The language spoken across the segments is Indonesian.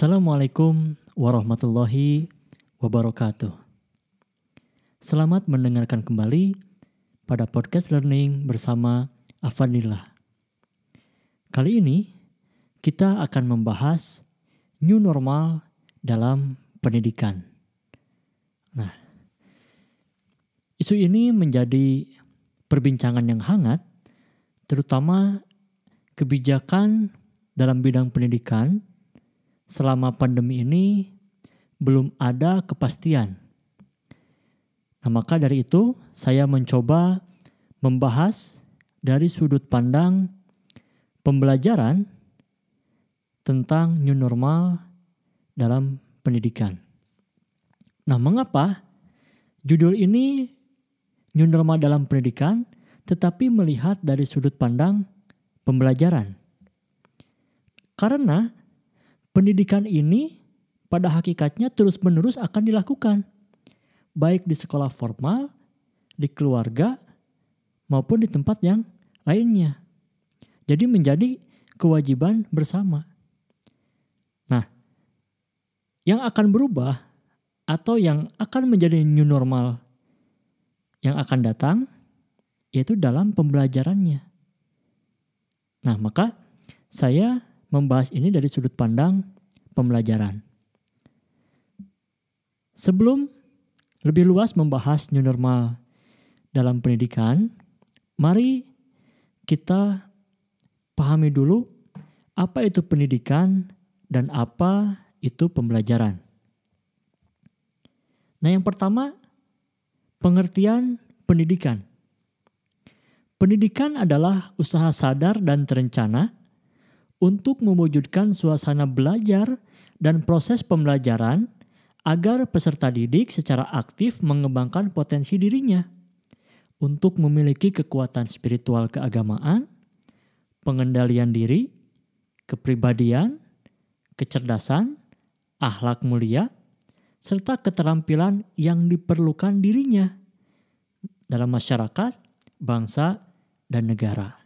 Assalamualaikum warahmatullahi wabarakatuh. Selamat mendengarkan kembali pada podcast learning bersama Afanillah. Kali ini kita akan membahas new normal dalam pendidikan. Nah, isu ini menjadi perbincangan yang hangat, terutama kebijakan dalam bidang pendidikan selama pandemi ini belum ada kepastian. Nah, maka dari itu saya mencoba membahas dari sudut pandang pembelajaran tentang new normal dalam pendidikan. Nah, mengapa judul ini new normal dalam pendidikan tetapi melihat dari sudut pandang pembelajaran? Karena pendidikan ini pada hakikatnya terus-menerus akan dilakukan, baik di sekolah formal, di keluarga, maupun di tempat yang lainnya. Jadi menjadi kewajiban bersama. Nah, yang akan berubah atau yang akan menjadi new normal yang akan datang yaitu dalam pembelajarannya. Nah, maka saya membahas ini dari sudut pandang pembelajaran. Sebelum lebih luas membahas new normal dalam pendidikan, mari kita pahami dulu apa itu pendidikan dan apa itu pembelajaran. Nah, yang pertama, pengertian pendidikan. Pendidikan adalah usaha sadar dan terencana untuk mewujudkan suasana belajar dan proses pembelajaran agar peserta didik secara aktif mengembangkan potensi dirinya untuk memiliki kekuatan spiritual keagamaan, pengendalian diri, kepribadian, kecerdasan, akhlak mulia, serta keterampilan yang diperlukan dirinya dalam masyarakat, bangsa, dan negara.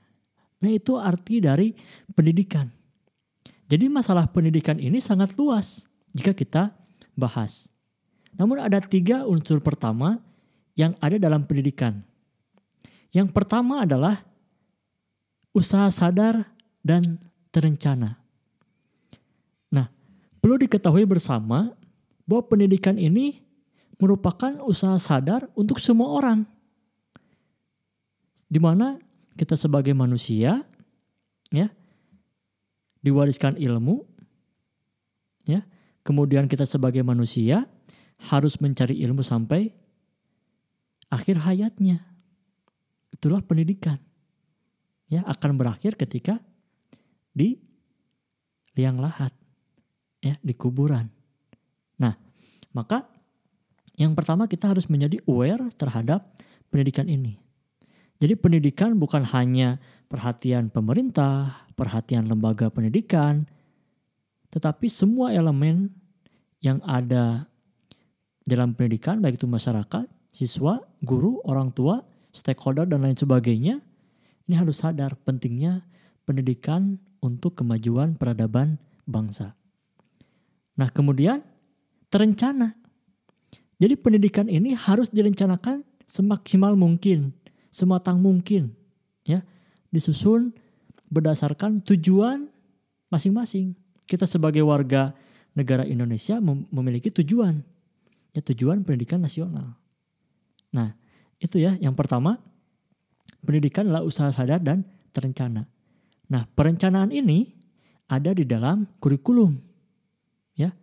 Nah itu arti dari pendidikan. Jadi masalah pendidikan ini sangat luas jika kita bahas. Namun ada tiga unsur pertama yang ada dalam pendidikan. Yang pertama adalah usaha sadar dan terencana. Nah, perlu diketahui bersama bahwa pendidikan ini merupakan usaha sadar untuk semua orang. Di mana kita sebagai manusia ya diwariskan ilmu ya kemudian kita sebagai manusia harus mencari ilmu sampai akhir hayatnya. Itulah pendidikan ya akan berakhir ketika di liang lahat ya di kuburan. Nah maka yang pertama kita harus menjadi aware terhadap pendidikan ini jadi pendidikan bukan hanya perhatian pemerintah, perhatian lembaga pendidikan, tetapi semua elemen yang ada dalam pendidikan, baik itu masyarakat, siswa, guru, orang tua, stakeholder, dan lain sebagainya, ini harus sadar pentingnya pendidikan untuk kemajuan peradaban bangsa. Nah kemudian terencana. Jadi pendidikan ini harus direncanakan semaksimal mungkin sematang mungkin ya disusun berdasarkan tujuan masing-masing. Kita sebagai warga negara Indonesia memiliki tujuan ya tujuan pendidikan nasional. Nah, itu ya yang pertama pendidikan adalah usaha sadar dan terencana. Nah, perencanaan ini ada di dalam kurikulum. Ya.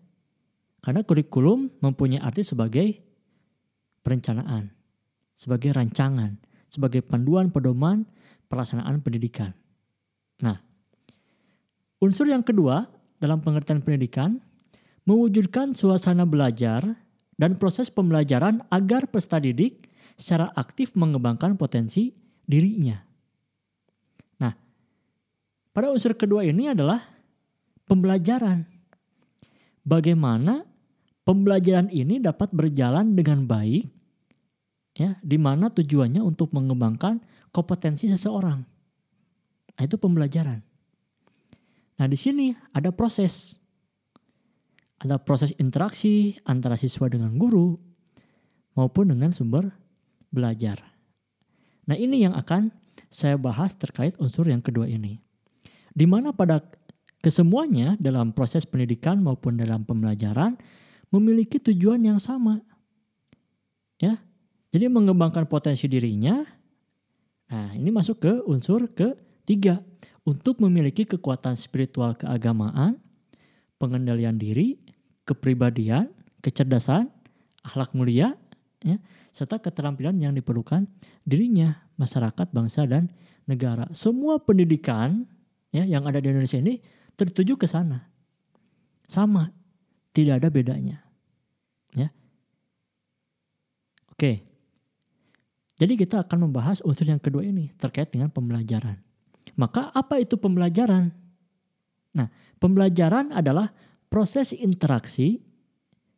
Karena kurikulum mempunyai arti sebagai perencanaan, sebagai rancangan sebagai panduan pedoman pelaksanaan pendidikan. Nah, unsur yang kedua dalam pengertian pendidikan mewujudkan suasana belajar dan proses pembelajaran agar peserta didik secara aktif mengembangkan potensi dirinya. Nah, pada unsur kedua ini adalah pembelajaran. Bagaimana pembelajaran ini dapat berjalan dengan baik ya di mana tujuannya untuk mengembangkan kompetensi seseorang. Nah, itu pembelajaran. Nah, di sini ada proses. ada proses interaksi antara siswa dengan guru maupun dengan sumber belajar. Nah, ini yang akan saya bahas terkait unsur yang kedua ini. Di mana pada kesemuanya dalam proses pendidikan maupun dalam pembelajaran memiliki tujuan yang sama. Ya. Jadi mengembangkan potensi dirinya. Nah, ini masuk ke unsur ketiga untuk memiliki kekuatan spiritual keagamaan, pengendalian diri, kepribadian, kecerdasan, akhlak mulia, ya, serta keterampilan yang diperlukan dirinya, masyarakat, bangsa, dan negara. Semua pendidikan ya yang ada di Indonesia ini tertuju ke sana. Sama, tidak ada bedanya. Ya. Oke. Jadi kita akan membahas unsur yang kedua ini terkait dengan pembelajaran. Maka apa itu pembelajaran? Nah, pembelajaran adalah proses interaksi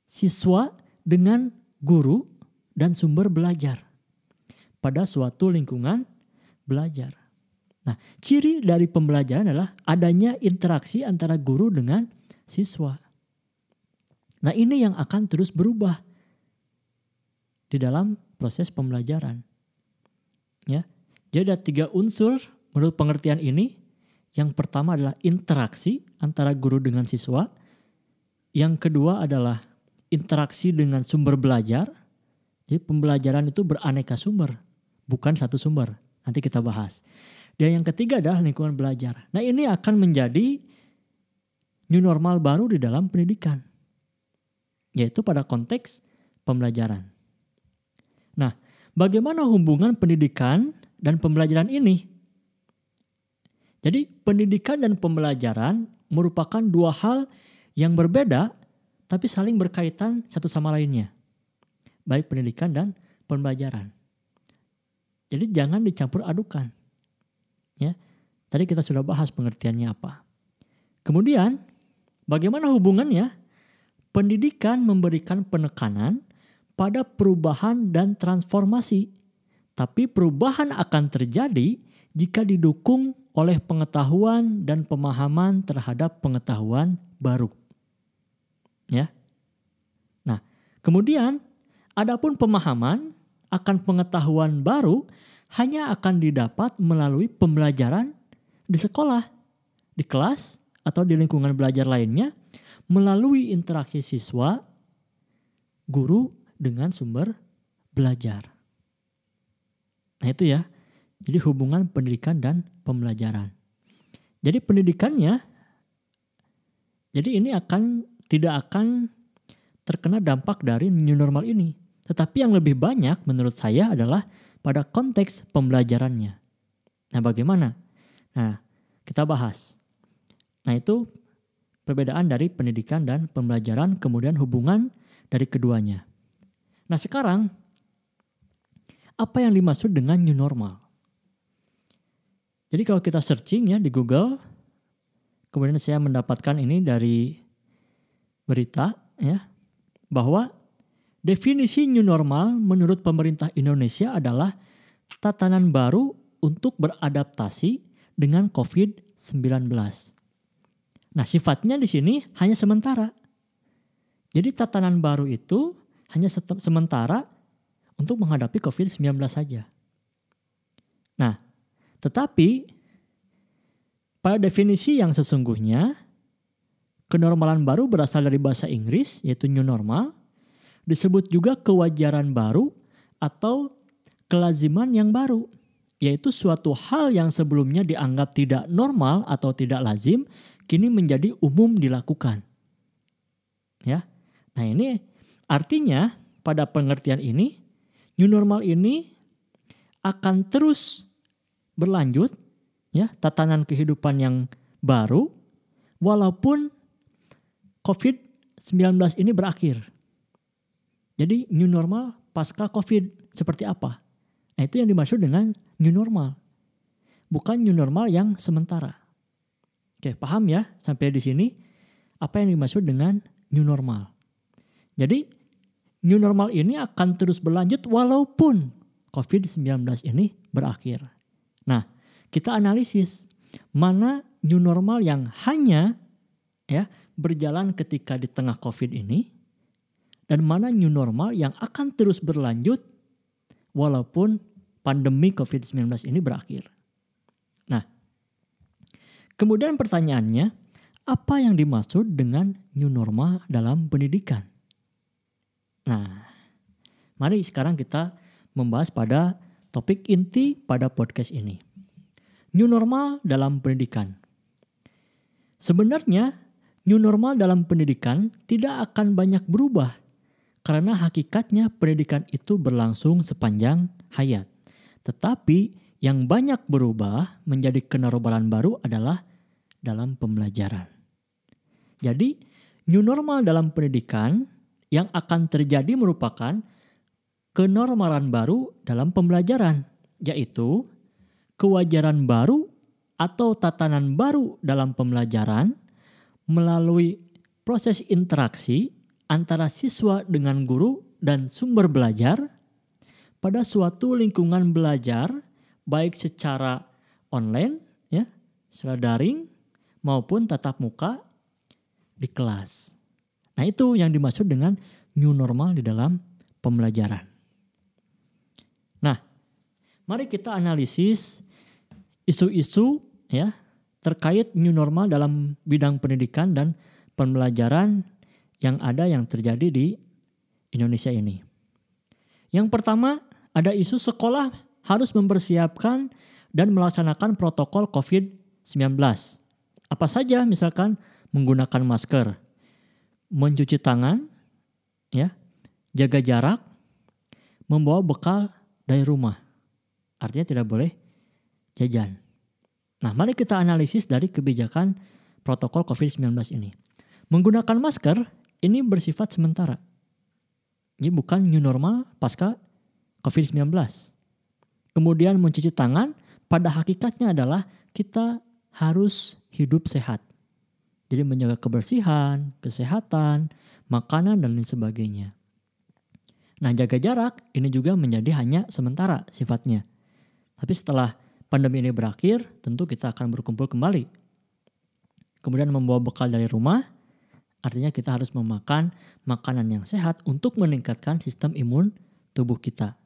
siswa dengan guru dan sumber belajar pada suatu lingkungan belajar. Nah, ciri dari pembelajaran adalah adanya interaksi antara guru dengan siswa. Nah, ini yang akan terus berubah di dalam proses pembelajaran. Ya. Jadi ada tiga unsur menurut pengertian ini. Yang pertama adalah interaksi antara guru dengan siswa. Yang kedua adalah interaksi dengan sumber belajar. Jadi pembelajaran itu beraneka sumber, bukan satu sumber. Nanti kita bahas. Dan yang ketiga adalah lingkungan belajar. Nah ini akan menjadi new normal baru di dalam pendidikan. Yaitu pada konteks pembelajaran. Nah bagaimana hubungan pendidikan dan pembelajaran ini? Jadi pendidikan dan pembelajaran merupakan dua hal yang berbeda tapi saling berkaitan satu sama lainnya. Baik pendidikan dan pembelajaran. Jadi jangan dicampur adukan. Ya. Tadi kita sudah bahas pengertiannya apa. Kemudian, bagaimana hubungannya? Pendidikan memberikan penekanan pada perubahan dan transformasi. Tapi perubahan akan terjadi jika didukung oleh pengetahuan dan pemahaman terhadap pengetahuan baru. Ya. Nah, kemudian adapun pemahaman akan pengetahuan baru hanya akan didapat melalui pembelajaran di sekolah, di kelas, atau di lingkungan belajar lainnya melalui interaksi siswa, guru dengan sumber belajar. Nah itu ya, jadi hubungan pendidikan dan pembelajaran. Jadi pendidikannya, jadi ini akan tidak akan terkena dampak dari new normal ini. Tetapi yang lebih banyak menurut saya adalah pada konteks pembelajarannya. Nah, bagaimana? Nah, kita bahas. Nah, itu perbedaan dari pendidikan dan pembelajaran, kemudian hubungan dari keduanya. Nah, sekarang apa yang dimaksud dengan new normal? Jadi kalau kita searching ya di Google, kemudian saya mendapatkan ini dari berita ya bahwa Definisi new normal menurut pemerintah Indonesia adalah tatanan baru untuk beradaptasi dengan COVID-19. Nah, sifatnya di sini hanya sementara. Jadi tatanan baru itu hanya sementara untuk menghadapi COVID-19 saja. Nah, tetapi pada definisi yang sesungguhnya, kenormalan baru berasal dari bahasa Inggris yaitu new normal disebut juga kewajaran baru atau kelaziman yang baru, yaitu suatu hal yang sebelumnya dianggap tidak normal atau tidak lazim, kini menjadi umum dilakukan. Ya. Nah, ini artinya pada pengertian ini new normal ini akan terus berlanjut ya, tatanan kehidupan yang baru walaupun COVID-19 ini berakhir. Jadi new normal pasca COVID seperti apa? Nah itu yang dimaksud dengan new normal. Bukan new normal yang sementara. Oke paham ya sampai di sini apa yang dimaksud dengan new normal. Jadi new normal ini akan terus berlanjut walaupun COVID-19 ini berakhir. Nah kita analisis mana new normal yang hanya ya berjalan ketika di tengah COVID ini dan mana new normal yang akan terus berlanjut walaupun pandemi COVID-19 ini berakhir. Nah, kemudian pertanyaannya, apa yang dimaksud dengan new normal dalam pendidikan? Nah, mari sekarang kita membahas pada topik inti pada podcast ini. New normal dalam pendidikan. Sebenarnya, new normal dalam pendidikan tidak akan banyak berubah karena hakikatnya pendidikan itu berlangsung sepanjang hayat. Tetapi yang banyak berubah menjadi kenormalan baru adalah dalam pembelajaran. Jadi, new normal dalam pendidikan yang akan terjadi merupakan kenormalan baru dalam pembelajaran, yaitu kewajaran baru atau tatanan baru dalam pembelajaran melalui proses interaksi antara siswa dengan guru dan sumber belajar pada suatu lingkungan belajar baik secara online ya, secara daring maupun tatap muka di kelas. Nah, itu yang dimaksud dengan new normal di dalam pembelajaran. Nah, mari kita analisis isu-isu ya terkait new normal dalam bidang pendidikan dan pembelajaran yang ada yang terjadi di Indonesia ini. Yang pertama, ada isu sekolah harus mempersiapkan dan melaksanakan protokol COVID-19. Apa saja misalkan menggunakan masker, mencuci tangan, ya, jaga jarak, membawa bekal dari rumah. Artinya tidak boleh jajan. Nah, mari kita analisis dari kebijakan protokol COVID-19 ini. Menggunakan masker ini bersifat sementara. Ini bukan new normal pasca COVID-19. Kemudian mencuci tangan pada hakikatnya adalah kita harus hidup sehat. Jadi menjaga kebersihan, kesehatan, makanan dan lain sebagainya. Nah jaga jarak ini juga menjadi hanya sementara sifatnya. Tapi setelah pandemi ini berakhir, tentu kita akan berkumpul kembali. Kemudian membawa bekal dari rumah, artinya kita harus memakan makanan yang sehat untuk meningkatkan sistem imun tubuh kita.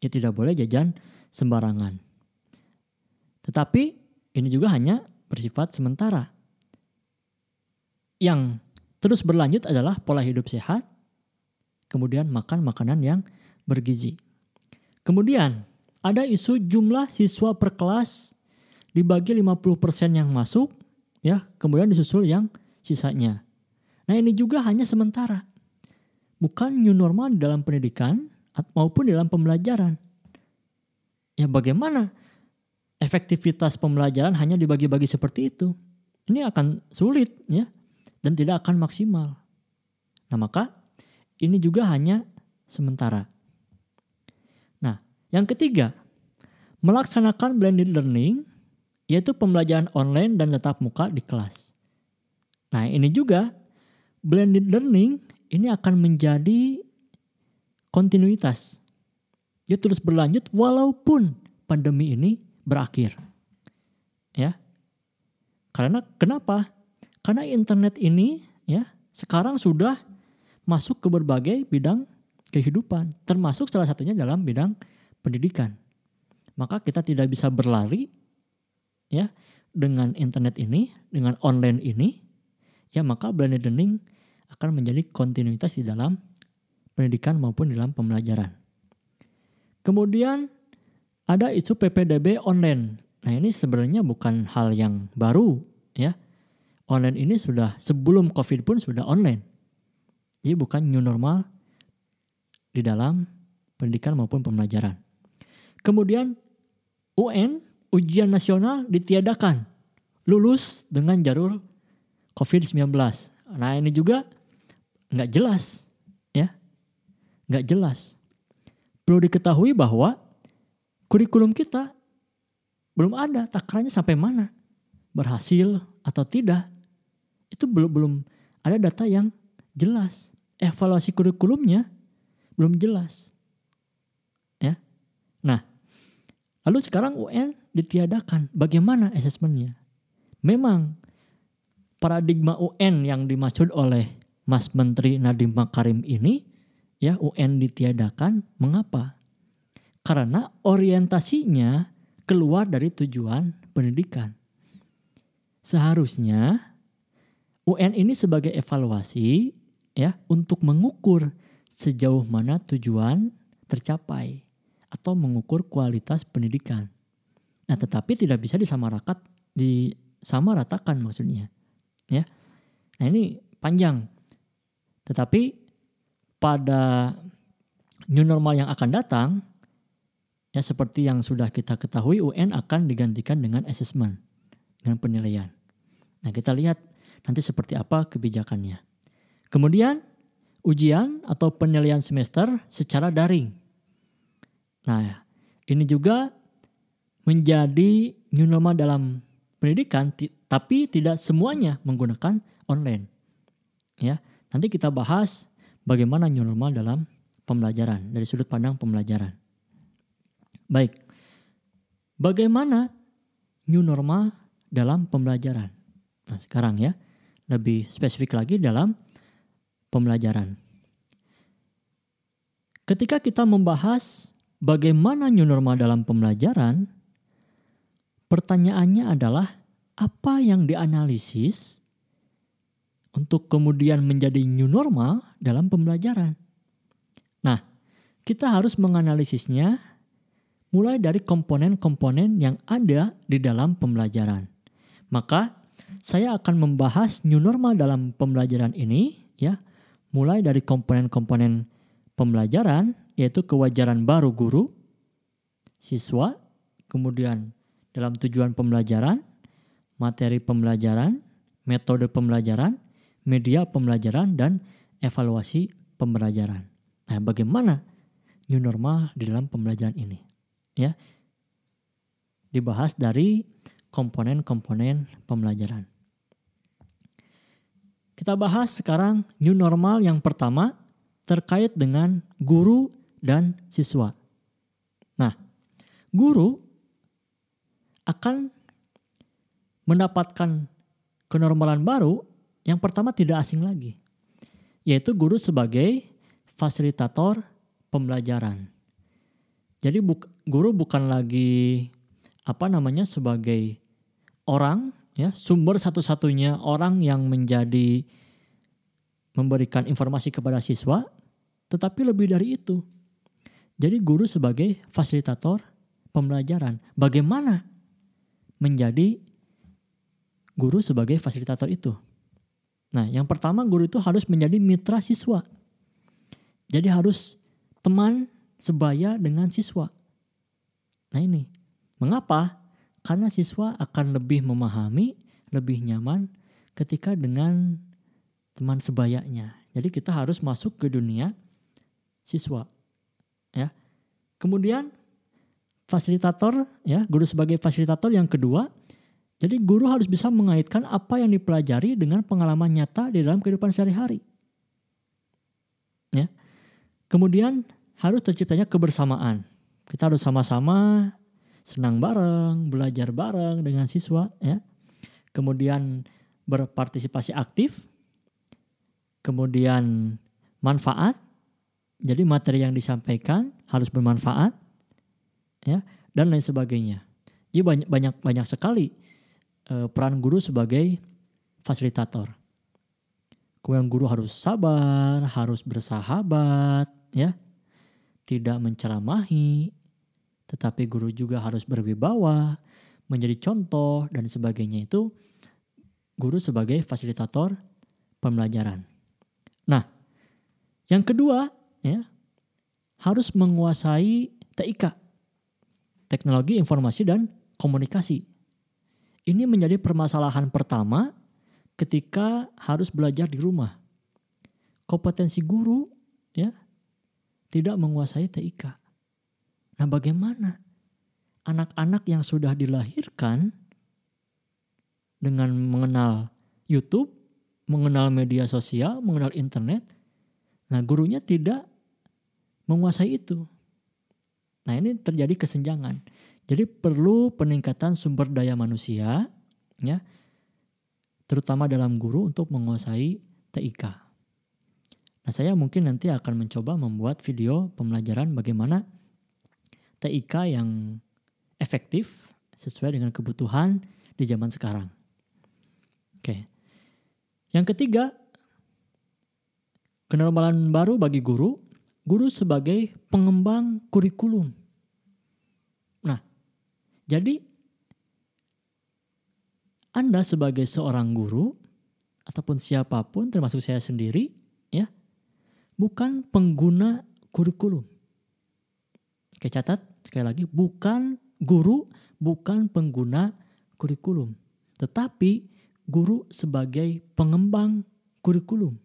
Ya tidak boleh jajan sembarangan. Tetapi ini juga hanya bersifat sementara. Yang terus berlanjut adalah pola hidup sehat, kemudian makan makanan yang bergizi. Kemudian ada isu jumlah siswa per kelas dibagi 50% yang masuk ya, kemudian disusul yang sisanya. Nah, ini juga hanya sementara. Bukan new normal dalam pendidikan maupun dalam pembelajaran. Ya bagaimana efektivitas pembelajaran hanya dibagi-bagi seperti itu? Ini akan sulit ya dan tidak akan maksimal. Nah, maka ini juga hanya sementara. Yang ketiga, melaksanakan blended learning yaitu pembelajaran online dan tetap muka di kelas. Nah, ini juga blended learning ini akan menjadi kontinuitas. Dia terus berlanjut walaupun pandemi ini berakhir. Ya. Karena kenapa? Karena internet ini ya sekarang sudah masuk ke berbagai bidang kehidupan, termasuk salah satunya dalam bidang pendidikan. Maka kita tidak bisa berlari ya dengan internet ini, dengan online ini, ya maka blended learning akan menjadi kontinuitas di dalam pendidikan maupun di dalam pembelajaran. Kemudian ada isu PPDB online. Nah ini sebenarnya bukan hal yang baru ya. Online ini sudah sebelum COVID pun sudah online. Jadi bukan new normal di dalam pendidikan maupun pembelajaran. Kemudian UN, ujian nasional ditiadakan. Lulus dengan jalur COVID-19. Nah ini juga nggak jelas. ya nggak jelas. Perlu diketahui bahwa kurikulum kita belum ada takarannya sampai mana. Berhasil atau tidak. Itu belum belum ada data yang jelas. Evaluasi kurikulumnya belum jelas. Ya. Nah, Lalu sekarang UN ditiadakan. Bagaimana asesmennya? Memang paradigma UN yang dimaksud oleh Mas Menteri Nadiem Makarim ini ya UN ditiadakan mengapa? Karena orientasinya keluar dari tujuan pendidikan. Seharusnya UN ini sebagai evaluasi ya untuk mengukur sejauh mana tujuan tercapai atau mengukur kualitas pendidikan. Nah, tetapi tidak bisa disamaratakan disamaratakan maksudnya. Ya. Nah, ini panjang. Tetapi pada new normal yang akan datang ya seperti yang sudah kita ketahui UN akan digantikan dengan assessment dengan penilaian. Nah, kita lihat nanti seperti apa kebijakannya. Kemudian ujian atau penilaian semester secara daring. Nah, ini juga menjadi new normal dalam pendidikan tapi tidak semuanya menggunakan online. Ya, nanti kita bahas bagaimana new normal dalam pembelajaran dari sudut pandang pembelajaran. Baik. Bagaimana new normal dalam pembelajaran? Nah, sekarang ya, lebih spesifik lagi dalam pembelajaran. Ketika kita membahas bagaimana new normal dalam pembelajaran, Pertanyaannya adalah apa yang dianalisis untuk kemudian menjadi new normal dalam pembelajaran. Nah, kita harus menganalisisnya mulai dari komponen-komponen yang ada di dalam pembelajaran. Maka saya akan membahas new normal dalam pembelajaran ini ya, mulai dari komponen-komponen pembelajaran yaitu kewajaran baru guru, siswa, kemudian dalam tujuan pembelajaran, materi pembelajaran, metode pembelajaran, media pembelajaran, dan evaluasi pembelajaran. Nah, bagaimana new normal di dalam pembelajaran ini? Ya, dibahas dari komponen-komponen pembelajaran. Kita bahas sekarang new normal yang pertama terkait dengan guru dan siswa. Nah, guru akan mendapatkan kenormalan baru yang pertama tidak asing lagi, yaitu guru sebagai fasilitator pembelajaran. Jadi bu guru bukan lagi apa namanya sebagai orang ya sumber satu-satunya orang yang menjadi memberikan informasi kepada siswa, tetapi lebih dari itu. Jadi guru sebagai fasilitator pembelajaran. Bagaimana menjadi guru sebagai fasilitator itu. Nah, yang pertama guru itu harus menjadi mitra siswa. Jadi harus teman sebaya dengan siswa. Nah ini, mengapa? Karena siswa akan lebih memahami, lebih nyaman ketika dengan teman sebayanya. Jadi kita harus masuk ke dunia siswa. Ya. Kemudian fasilitator ya guru sebagai fasilitator yang kedua jadi guru harus bisa mengaitkan apa yang dipelajari dengan pengalaman nyata di dalam kehidupan sehari-hari ya kemudian harus terciptanya kebersamaan kita harus sama-sama senang bareng belajar bareng dengan siswa ya kemudian berpartisipasi aktif kemudian manfaat jadi materi yang disampaikan harus bermanfaat ya dan lain sebagainya. Jadi banyak banyak banyak sekali uh, peran guru sebagai fasilitator. Kemudian guru harus sabar, harus bersahabat, ya, tidak menceramahi, tetapi guru juga harus berwibawa, menjadi contoh dan sebagainya itu guru sebagai fasilitator pembelajaran. Nah, yang kedua ya harus menguasai TIK teknologi informasi dan komunikasi. Ini menjadi permasalahan pertama ketika harus belajar di rumah. Kompetensi guru ya tidak menguasai TIK. Nah, bagaimana anak-anak yang sudah dilahirkan dengan mengenal YouTube, mengenal media sosial, mengenal internet, nah gurunya tidak menguasai itu. Nah ini terjadi kesenjangan. Jadi perlu peningkatan sumber daya manusia, ya, terutama dalam guru untuk menguasai TIK. Nah, saya mungkin nanti akan mencoba membuat video pembelajaran bagaimana TIK yang efektif sesuai dengan kebutuhan di zaman sekarang. Oke. Yang ketiga, kenormalan baru bagi guru, guru sebagai pengembang kurikulum. Nah, jadi Anda sebagai seorang guru ataupun siapa pun termasuk saya sendiri ya, bukan pengguna kurikulum. Oke, catat sekali lagi bukan guru, bukan pengguna kurikulum, tetapi guru sebagai pengembang kurikulum.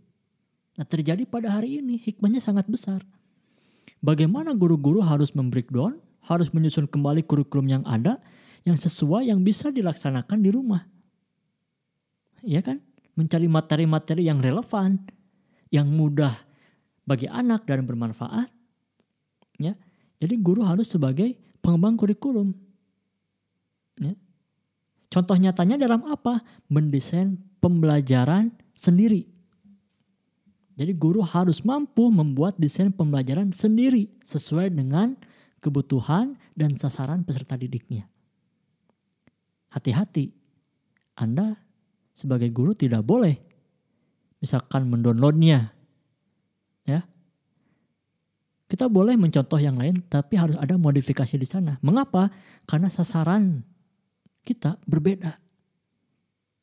Nah, terjadi pada hari ini hikmahnya sangat besar. Bagaimana guru-guru harus membreakdown, harus menyusun kembali kurikulum yang ada yang sesuai yang bisa dilaksanakan di rumah. Ya kan? Mencari materi-materi yang relevan, yang mudah bagi anak dan bermanfaat. Ya. Jadi guru harus sebagai pengembang kurikulum. Ya. Contoh nyatanya dalam apa? Mendesain pembelajaran sendiri. Jadi guru harus mampu membuat desain pembelajaran sendiri sesuai dengan kebutuhan dan sasaran peserta didiknya. Hati-hati, Anda sebagai guru tidak boleh misalkan mendownloadnya ya kita boleh mencontoh yang lain, tapi harus ada modifikasi di sana. Mengapa? Karena sasaran kita berbeda.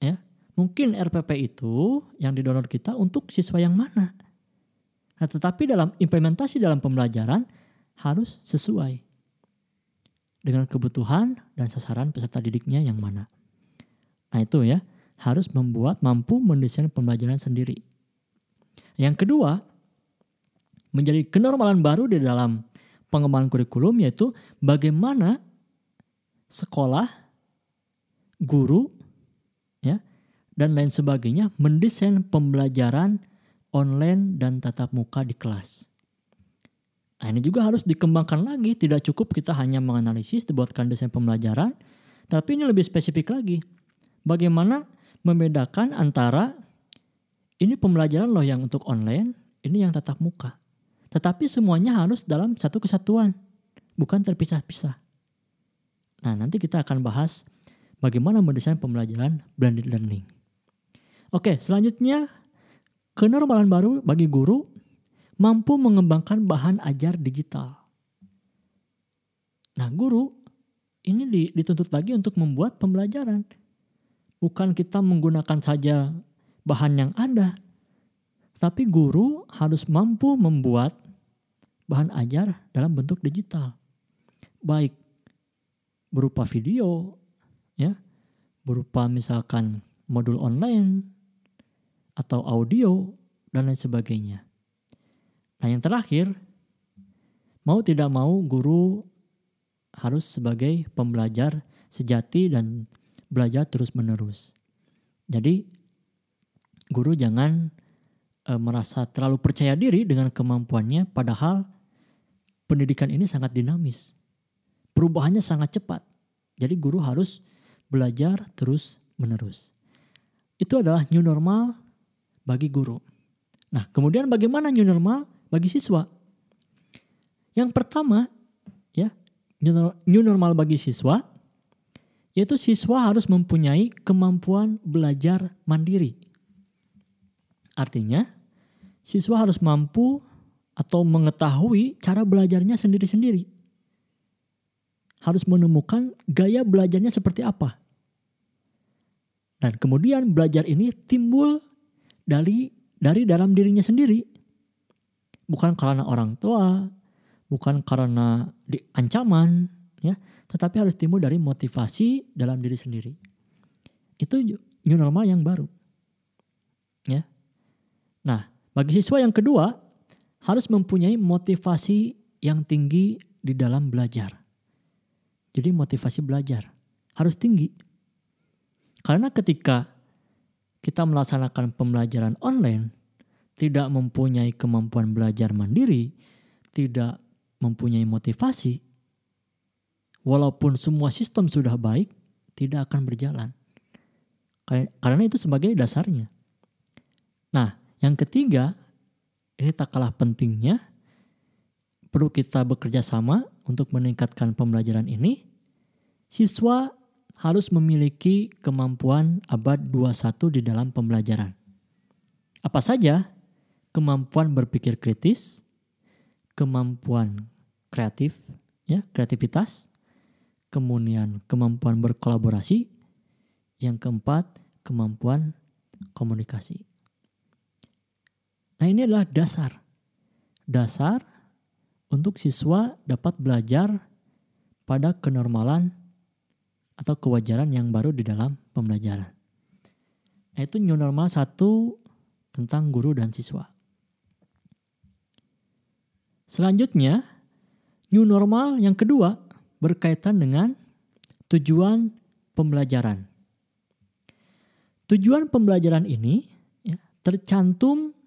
Ya, mungkin RPP itu yang didownload kita untuk siswa yang mana. Nah, tetapi dalam implementasi dalam pembelajaran harus sesuai dengan kebutuhan dan sasaran peserta didiknya yang mana. Nah, itu ya, harus membuat mampu mendesain pembelajaran sendiri. Yang kedua, menjadi kenormalan baru di dalam pengembangan kurikulum yaitu bagaimana sekolah, guru, ya, dan lain sebagainya mendesain pembelajaran online dan tatap muka di kelas. Nah, ini juga harus dikembangkan lagi, tidak cukup kita hanya menganalisis dibuatkan desain pembelajaran, tapi ini lebih spesifik lagi. Bagaimana membedakan antara ini pembelajaran loh yang untuk online, ini yang tatap muka. Tetapi semuanya harus dalam satu kesatuan, bukan terpisah-pisah. Nah, nanti kita akan bahas bagaimana mendesain pembelajaran blended learning. Oke, selanjutnya kenormalan baru bagi guru mampu mengembangkan bahan ajar digital. Nah, guru ini dituntut lagi untuk membuat pembelajaran. Bukan kita menggunakan saja bahan yang ada, tapi guru harus mampu membuat bahan ajar dalam bentuk digital. Baik berupa video, ya, berupa misalkan modul online atau audio dan lain sebagainya. Nah, yang terakhir, mau tidak mau guru harus sebagai pembelajar sejati dan belajar terus-menerus. Jadi, guru jangan e, merasa terlalu percaya diri dengan kemampuannya, padahal pendidikan ini sangat dinamis. Perubahannya sangat cepat. Jadi guru harus belajar terus menerus. Itu adalah new normal bagi guru. Nah, kemudian bagaimana new normal bagi siswa? Yang pertama, ya, new normal bagi siswa yaitu siswa harus mempunyai kemampuan belajar mandiri. Artinya, siswa harus mampu atau mengetahui cara belajarnya sendiri-sendiri. Harus menemukan gaya belajarnya seperti apa. Dan kemudian belajar ini timbul dari dari dalam dirinya sendiri. Bukan karena orang tua, bukan karena di ancaman, ya, tetapi harus timbul dari motivasi dalam diri sendiri. Itu new normal yang baru. Ya. Nah, bagi siswa yang kedua, harus mempunyai motivasi yang tinggi di dalam belajar. Jadi motivasi belajar harus tinggi. Karena ketika kita melaksanakan pembelajaran online, tidak mempunyai kemampuan belajar mandiri, tidak mempunyai motivasi, walaupun semua sistem sudah baik, tidak akan berjalan. Karena itu sebagai dasarnya. Nah, yang ketiga, ini tak kalah pentingnya, perlu kita bekerja sama untuk meningkatkan pembelajaran ini. Siswa harus memiliki kemampuan abad 21 di dalam pembelajaran. Apa saja? Kemampuan berpikir kritis, kemampuan kreatif, ya, kreativitas, kemudian kemampuan berkolaborasi, yang keempat, kemampuan komunikasi. Nah, ini adalah dasar. Dasar untuk siswa dapat belajar pada kenormalan atau kewajaran yang baru di dalam pembelajaran. Nah, itu new normal satu tentang guru dan siswa. Selanjutnya, new normal yang kedua berkaitan dengan tujuan pembelajaran. Tujuan pembelajaran ini ya, tercantum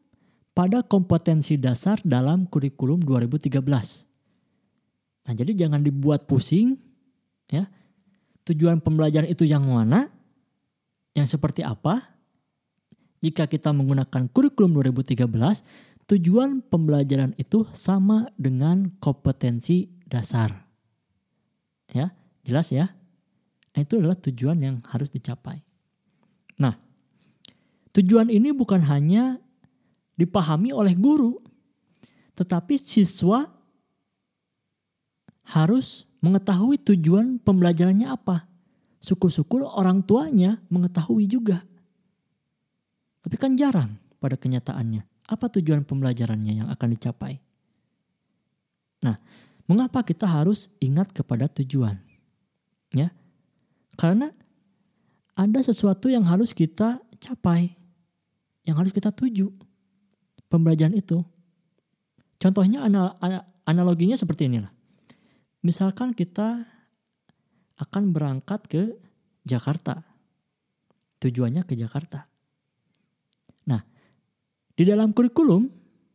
pada kompetensi dasar dalam kurikulum 2013. Nah, jadi jangan dibuat pusing ya. Tujuan pembelajaran itu yang mana? Yang seperti apa? Jika kita menggunakan kurikulum 2013, tujuan pembelajaran itu sama dengan kompetensi dasar. Ya, jelas ya? Nah, itu adalah tujuan yang harus dicapai. Nah, tujuan ini bukan hanya dipahami oleh guru, tetapi siswa harus mengetahui tujuan pembelajarannya apa. Syukur-syukur orang tuanya mengetahui juga. Tapi kan jarang pada kenyataannya. Apa tujuan pembelajarannya yang akan dicapai? Nah, Mengapa kita harus ingat kepada tujuan? Ya. Karena ada sesuatu yang harus kita capai, yang harus kita tuju. Pembelajaran itu. Contohnya analoginya seperti inilah. Misalkan kita akan berangkat ke Jakarta. Tujuannya ke Jakarta. Nah, di dalam kurikulum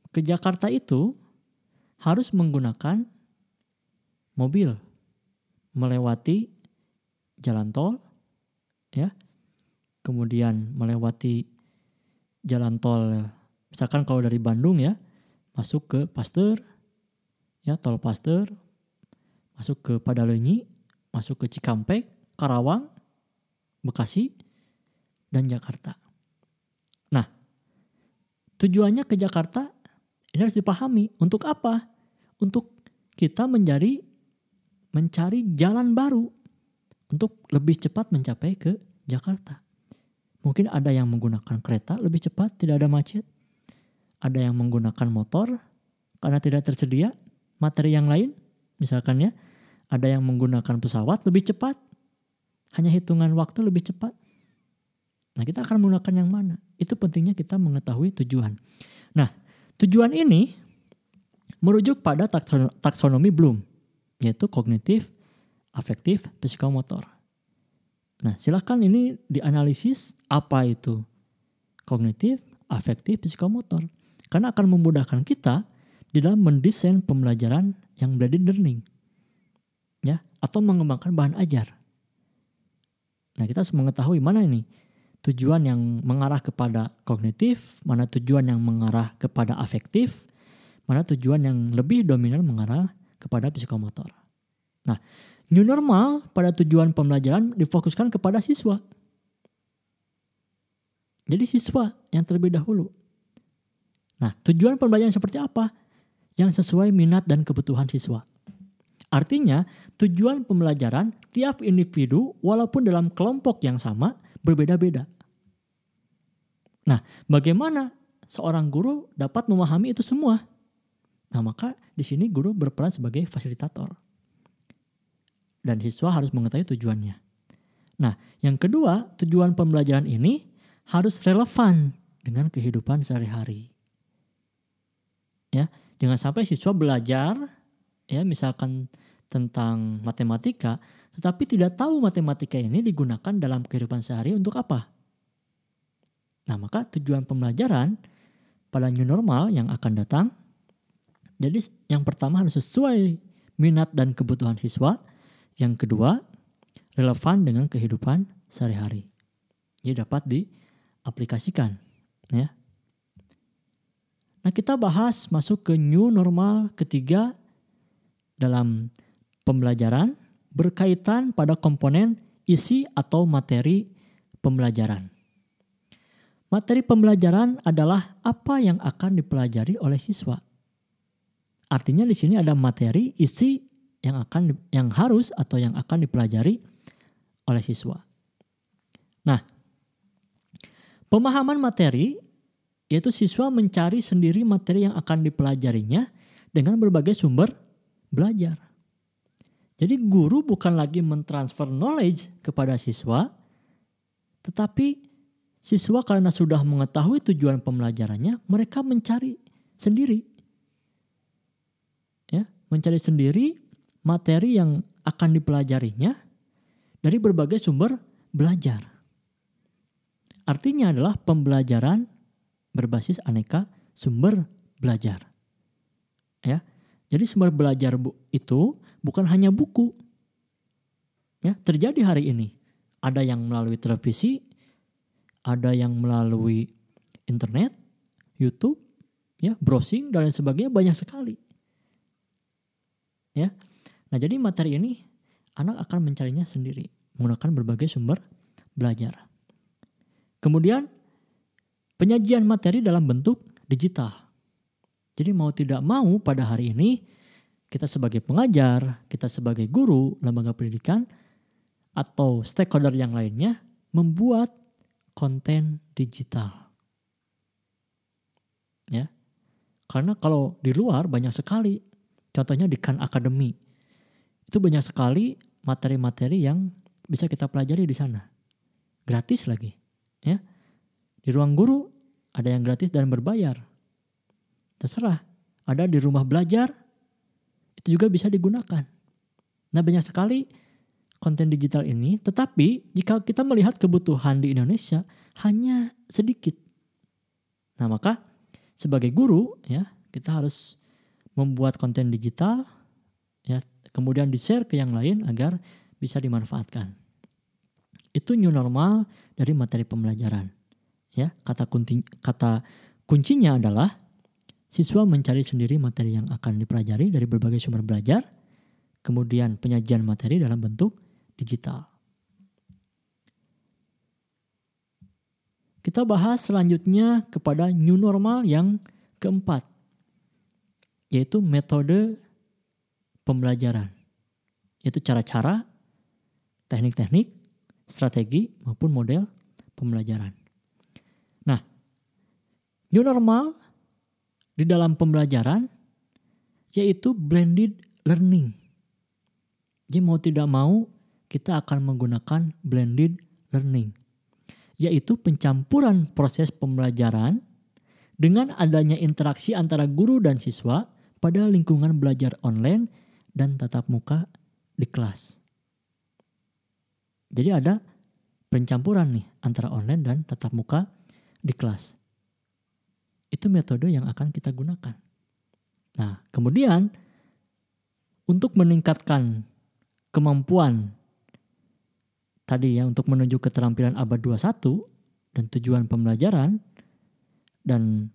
ke Jakarta itu harus menggunakan mobil melewati jalan tol ya kemudian melewati jalan tol misalkan kalau dari Bandung ya masuk ke Pasteur ya tol Pasteur masuk ke Padalenyi masuk ke Cikampek Karawang Bekasi dan Jakarta nah tujuannya ke Jakarta ini harus dipahami untuk apa untuk kita menjadi mencari jalan baru untuk lebih cepat mencapai ke Jakarta. Mungkin ada yang menggunakan kereta lebih cepat, tidak ada macet. Ada yang menggunakan motor karena tidak tersedia materi yang lain, misalkan ya. Ada yang menggunakan pesawat lebih cepat, hanya hitungan waktu lebih cepat. Nah kita akan menggunakan yang mana? Itu pentingnya kita mengetahui tujuan. Nah tujuan ini merujuk pada taksonomi Bloom yaitu kognitif, afektif, psikomotor. Nah, silahkan ini dianalisis apa itu kognitif, afektif, psikomotor. Karena akan memudahkan kita di dalam mendesain pembelajaran yang blended learning. Ya, atau mengembangkan bahan ajar. Nah, kita harus mengetahui mana ini tujuan yang mengarah kepada kognitif, mana tujuan yang mengarah kepada afektif, mana tujuan yang lebih dominan mengarah kepada psikomotor. Nah, new normal pada tujuan pembelajaran difokuskan kepada siswa. Jadi siswa yang terlebih dahulu. Nah, tujuan pembelajaran seperti apa? Yang sesuai minat dan kebutuhan siswa. Artinya, tujuan pembelajaran tiap individu walaupun dalam kelompok yang sama berbeda-beda. Nah, bagaimana seorang guru dapat memahami itu semua? Nah, maka di sini guru berperan sebagai fasilitator. Dan siswa harus mengetahui tujuannya. Nah, yang kedua, tujuan pembelajaran ini harus relevan dengan kehidupan sehari-hari. Ya, jangan sampai siswa belajar ya misalkan tentang matematika tetapi tidak tahu matematika ini digunakan dalam kehidupan sehari untuk apa. Nah, maka tujuan pembelajaran pada new normal yang akan datang jadi yang pertama harus sesuai minat dan kebutuhan siswa. Yang kedua, relevan dengan kehidupan sehari-hari. Jadi dapat diaplikasikan ya. Nah, kita bahas masuk ke new normal ketiga dalam pembelajaran berkaitan pada komponen isi atau materi pembelajaran. Materi pembelajaran adalah apa yang akan dipelajari oleh siswa. Artinya di sini ada materi isi yang akan yang harus atau yang akan dipelajari oleh siswa. Nah, pemahaman materi yaitu siswa mencari sendiri materi yang akan dipelajarinya dengan berbagai sumber belajar. Jadi guru bukan lagi mentransfer knowledge kepada siswa, tetapi siswa karena sudah mengetahui tujuan pembelajarannya, mereka mencari sendiri. Ya, mencari sendiri materi yang akan dipelajarinya dari berbagai sumber belajar. Artinya adalah pembelajaran berbasis aneka sumber belajar. Ya. Jadi sumber belajar itu bukan hanya buku. Ya, terjadi hari ini. Ada yang melalui televisi, ada yang melalui internet, YouTube, ya, browsing dan lain sebagainya banyak sekali. Ya. Nah, jadi materi ini anak akan mencarinya sendiri menggunakan berbagai sumber belajar. Kemudian penyajian materi dalam bentuk digital. Jadi mau tidak mau pada hari ini kita sebagai pengajar, kita sebagai guru lembaga pendidikan atau stakeholder yang lainnya membuat konten digital. Ya. Karena kalau di luar banyak sekali contohnya di Khan Academy. Itu banyak sekali materi-materi yang bisa kita pelajari di sana. Gratis lagi, ya. Di ruang guru ada yang gratis dan berbayar. Terserah. Ada di rumah belajar, itu juga bisa digunakan. Nah banyak sekali konten digital ini, tetapi jika kita melihat kebutuhan di Indonesia hanya sedikit. Nah maka sebagai guru ya kita harus membuat konten digital ya kemudian di-share ke yang lain agar bisa dimanfaatkan. Itu new normal dari materi pembelajaran ya kata kunci kata kuncinya adalah siswa mencari sendiri materi yang akan dipelajari dari berbagai sumber belajar kemudian penyajian materi dalam bentuk digital. Kita bahas selanjutnya kepada new normal yang keempat yaitu metode pembelajaran yaitu cara-cara teknik-teknik strategi maupun model pembelajaran New normal di dalam pembelajaran yaitu blended learning. Jadi mau tidak mau kita akan menggunakan blended learning. Yaitu pencampuran proses pembelajaran dengan adanya interaksi antara guru dan siswa pada lingkungan belajar online dan tatap muka di kelas. Jadi ada pencampuran nih antara online dan tatap muka di kelas. Itu metode yang akan kita gunakan. Nah, kemudian untuk meningkatkan kemampuan tadi ya untuk menuju keterampilan abad 21 dan tujuan pembelajaran dan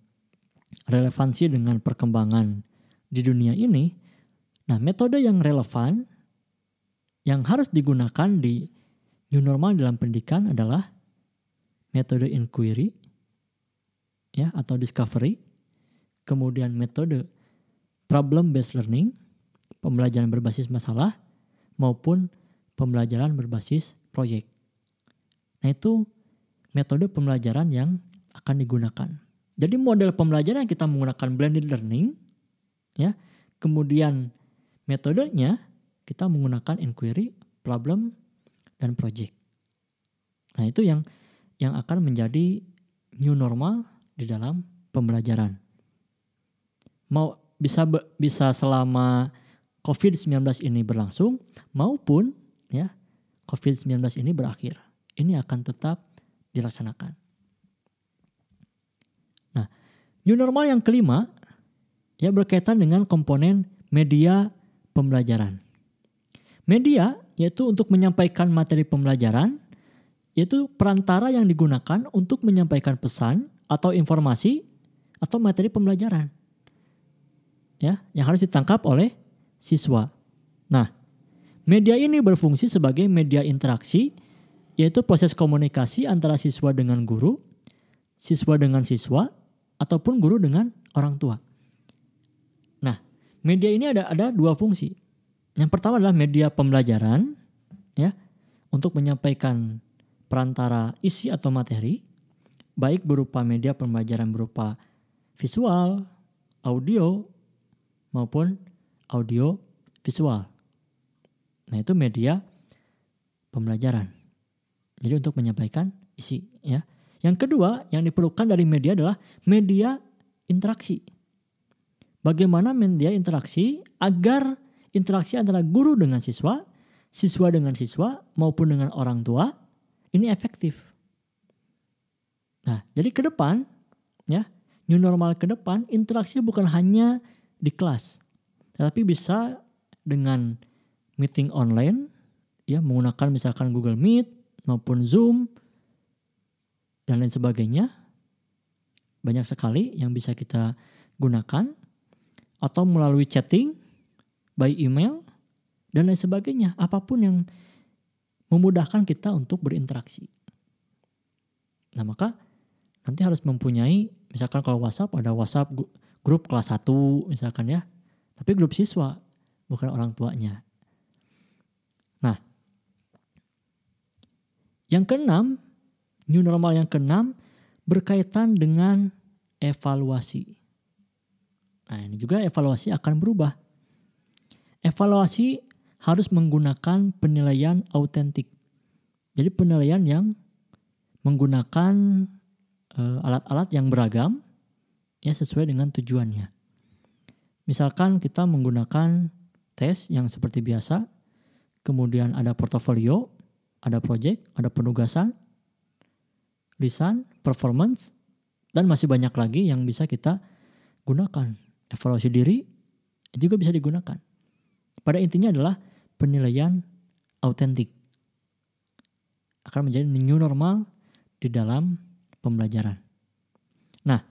relevansi dengan perkembangan di dunia ini. Nah, metode yang relevan yang harus digunakan di new normal dalam pendidikan adalah metode inquiry, ya atau discovery, kemudian metode problem based learning, pembelajaran berbasis masalah maupun pembelajaran berbasis proyek. Nah, itu metode pembelajaran yang akan digunakan. Jadi model pembelajaran yang kita menggunakan blended learning ya. Kemudian metodenya kita menggunakan inquiry, problem dan project. Nah, itu yang yang akan menjadi new normal di dalam pembelajaran. Mau bisa bisa selama COVID-19 ini berlangsung maupun ya COVID-19 ini berakhir. Ini akan tetap dilaksanakan. Nah, new normal yang kelima ya berkaitan dengan komponen media pembelajaran. Media yaitu untuk menyampaikan materi pembelajaran yaitu perantara yang digunakan untuk menyampaikan pesan atau informasi atau materi pembelajaran. Ya, yang harus ditangkap oleh siswa. Nah, media ini berfungsi sebagai media interaksi yaitu proses komunikasi antara siswa dengan guru, siswa dengan siswa, ataupun guru dengan orang tua. Nah, media ini ada ada dua fungsi. Yang pertama adalah media pembelajaran, ya, untuk menyampaikan perantara isi atau materi, baik berupa media pembelajaran berupa visual, audio, maupun audio visual. Nah, itu media pembelajaran. Jadi untuk menyampaikan isi ya. Yang kedua yang diperlukan dari media adalah media interaksi. Bagaimana media interaksi agar interaksi antara guru dengan siswa, siswa dengan siswa maupun dengan orang tua ini efektif. Nah, jadi ke depan ya, new normal ke depan interaksi bukan hanya di kelas, tetapi bisa dengan meeting online ya menggunakan misalkan Google Meet maupun Zoom dan lain sebagainya. Banyak sekali yang bisa kita gunakan atau melalui chatting by email dan lain sebagainya. Apa pun yang memudahkan kita untuk berinteraksi. Nah, maka nanti harus mempunyai misalkan kalau WhatsApp ada WhatsApp grup kelas 1 misalkan ya. Tapi grup siswa bukan orang tuanya. Nah, yang keenam, new normal yang keenam berkaitan dengan evaluasi. Nah, ini juga evaluasi akan berubah. Evaluasi harus menggunakan penilaian autentik. Jadi penilaian yang menggunakan alat-alat uh, yang beragam ya sesuai dengan tujuannya. Misalkan kita menggunakan tes yang seperti biasa, kemudian ada portofolio, ada project, ada penugasan, lisan, performance, dan masih banyak lagi yang bisa kita gunakan. Evaluasi diri juga bisa digunakan. Pada intinya adalah penilaian autentik. Akan menjadi new normal di dalam pembelajaran. Nah,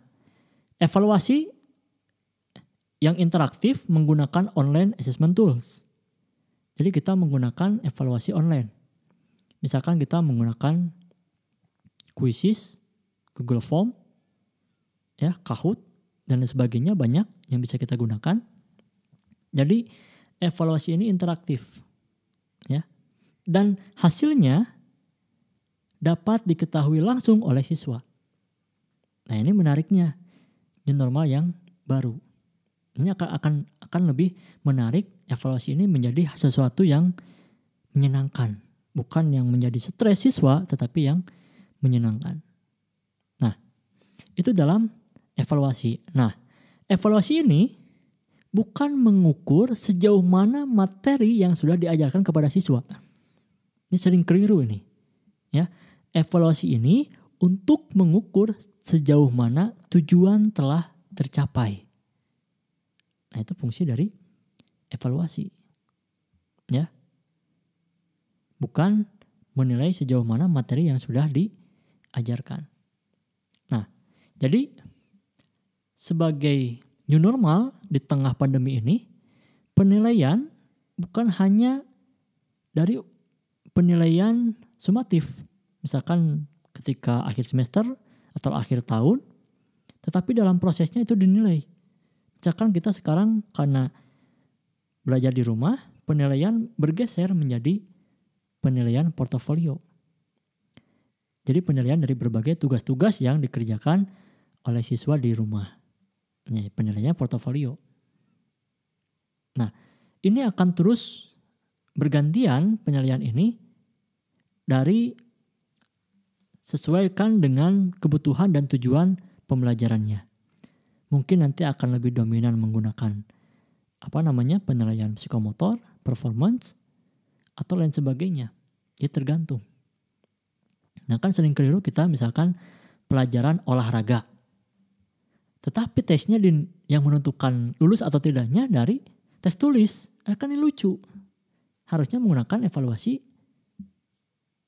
evaluasi yang interaktif menggunakan online assessment tools. Jadi kita menggunakan evaluasi online. Misalkan kita menggunakan Quizzes, Google Form, ya, Kahoot, dan lain sebagainya banyak yang bisa kita gunakan. Jadi evaluasi ini interaktif, ya, dan hasilnya dapat diketahui langsung oleh siswa. Nah ini menariknya, new normal yang baru. Ini akan akan akan lebih menarik evaluasi ini menjadi sesuatu yang menyenangkan bukan yang menjadi stres siswa tetapi yang menyenangkan. Nah, itu dalam evaluasi. Nah, evaluasi ini bukan mengukur sejauh mana materi yang sudah diajarkan kepada siswa. Ini sering keliru ini. Ya, evaluasi ini untuk mengukur sejauh mana tujuan telah tercapai. Nah, itu fungsi dari evaluasi. Ya bukan menilai sejauh mana materi yang sudah diajarkan. Nah, jadi sebagai new normal di tengah pandemi ini, penilaian bukan hanya dari penilaian sumatif, misalkan ketika akhir semester atau akhir tahun, tetapi dalam prosesnya itu dinilai. Misalkan kita sekarang karena belajar di rumah, penilaian bergeser menjadi penilaian portofolio. Jadi penilaian dari berbagai tugas-tugas yang dikerjakan oleh siswa di rumah. Ini penilaiannya portofolio. Nah, ini akan terus bergantian penilaian ini dari sesuaikan dengan kebutuhan dan tujuan pembelajarannya. Mungkin nanti akan lebih dominan menggunakan apa namanya penilaian psikomotor, performance, atau lain sebagainya. Ya tergantung. Nah kan sering keliru kita misalkan pelajaran olahraga. Tetapi tesnya di, yang menentukan lulus atau tidaknya dari tes tulis. Akan ini lucu. Harusnya menggunakan evaluasi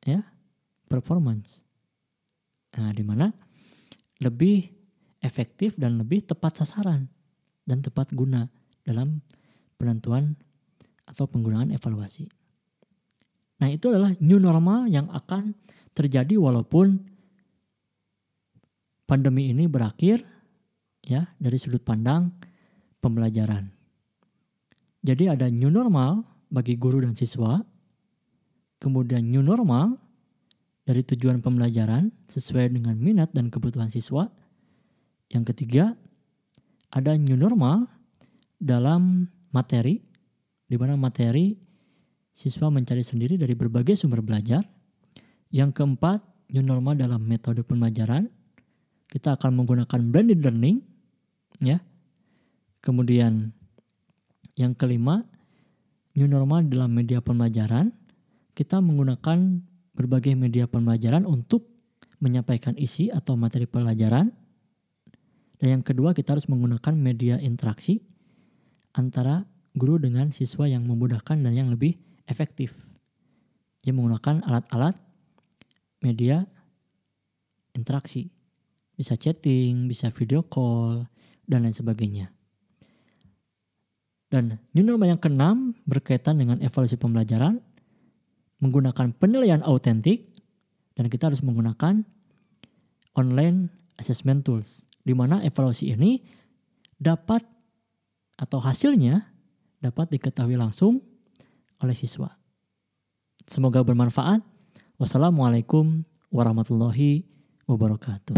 ya performance. Nah, di mana lebih efektif dan lebih tepat sasaran dan tepat guna dalam penentuan atau penggunaan evaluasi. Nah, itu adalah new normal yang akan terjadi walaupun pandemi ini berakhir ya dari sudut pandang pembelajaran. Jadi ada new normal bagi guru dan siswa, kemudian new normal dari tujuan pembelajaran sesuai dengan minat dan kebutuhan siswa. Yang ketiga, ada new normal dalam materi, di mana materi siswa mencari sendiri dari berbagai sumber belajar. Yang keempat, new normal dalam metode pembelajaran. Kita akan menggunakan blended learning, ya. Kemudian yang kelima, new normal dalam media pembelajaran. Kita menggunakan berbagai media pembelajaran untuk menyampaikan isi atau materi pelajaran. Dan yang kedua kita harus menggunakan media interaksi antara guru dengan siswa yang memudahkan dan yang lebih efektif. Dia menggunakan alat-alat media interaksi. Bisa chatting, bisa video call, dan lain sebagainya. Dan new normal yang keenam berkaitan dengan evaluasi pembelajaran menggunakan penilaian autentik dan kita harus menggunakan online assessment tools di mana evaluasi ini dapat atau hasilnya dapat diketahui langsung oleh siswa. Semoga bermanfaat. Wassalamualaikum warahmatullahi wabarakatuh.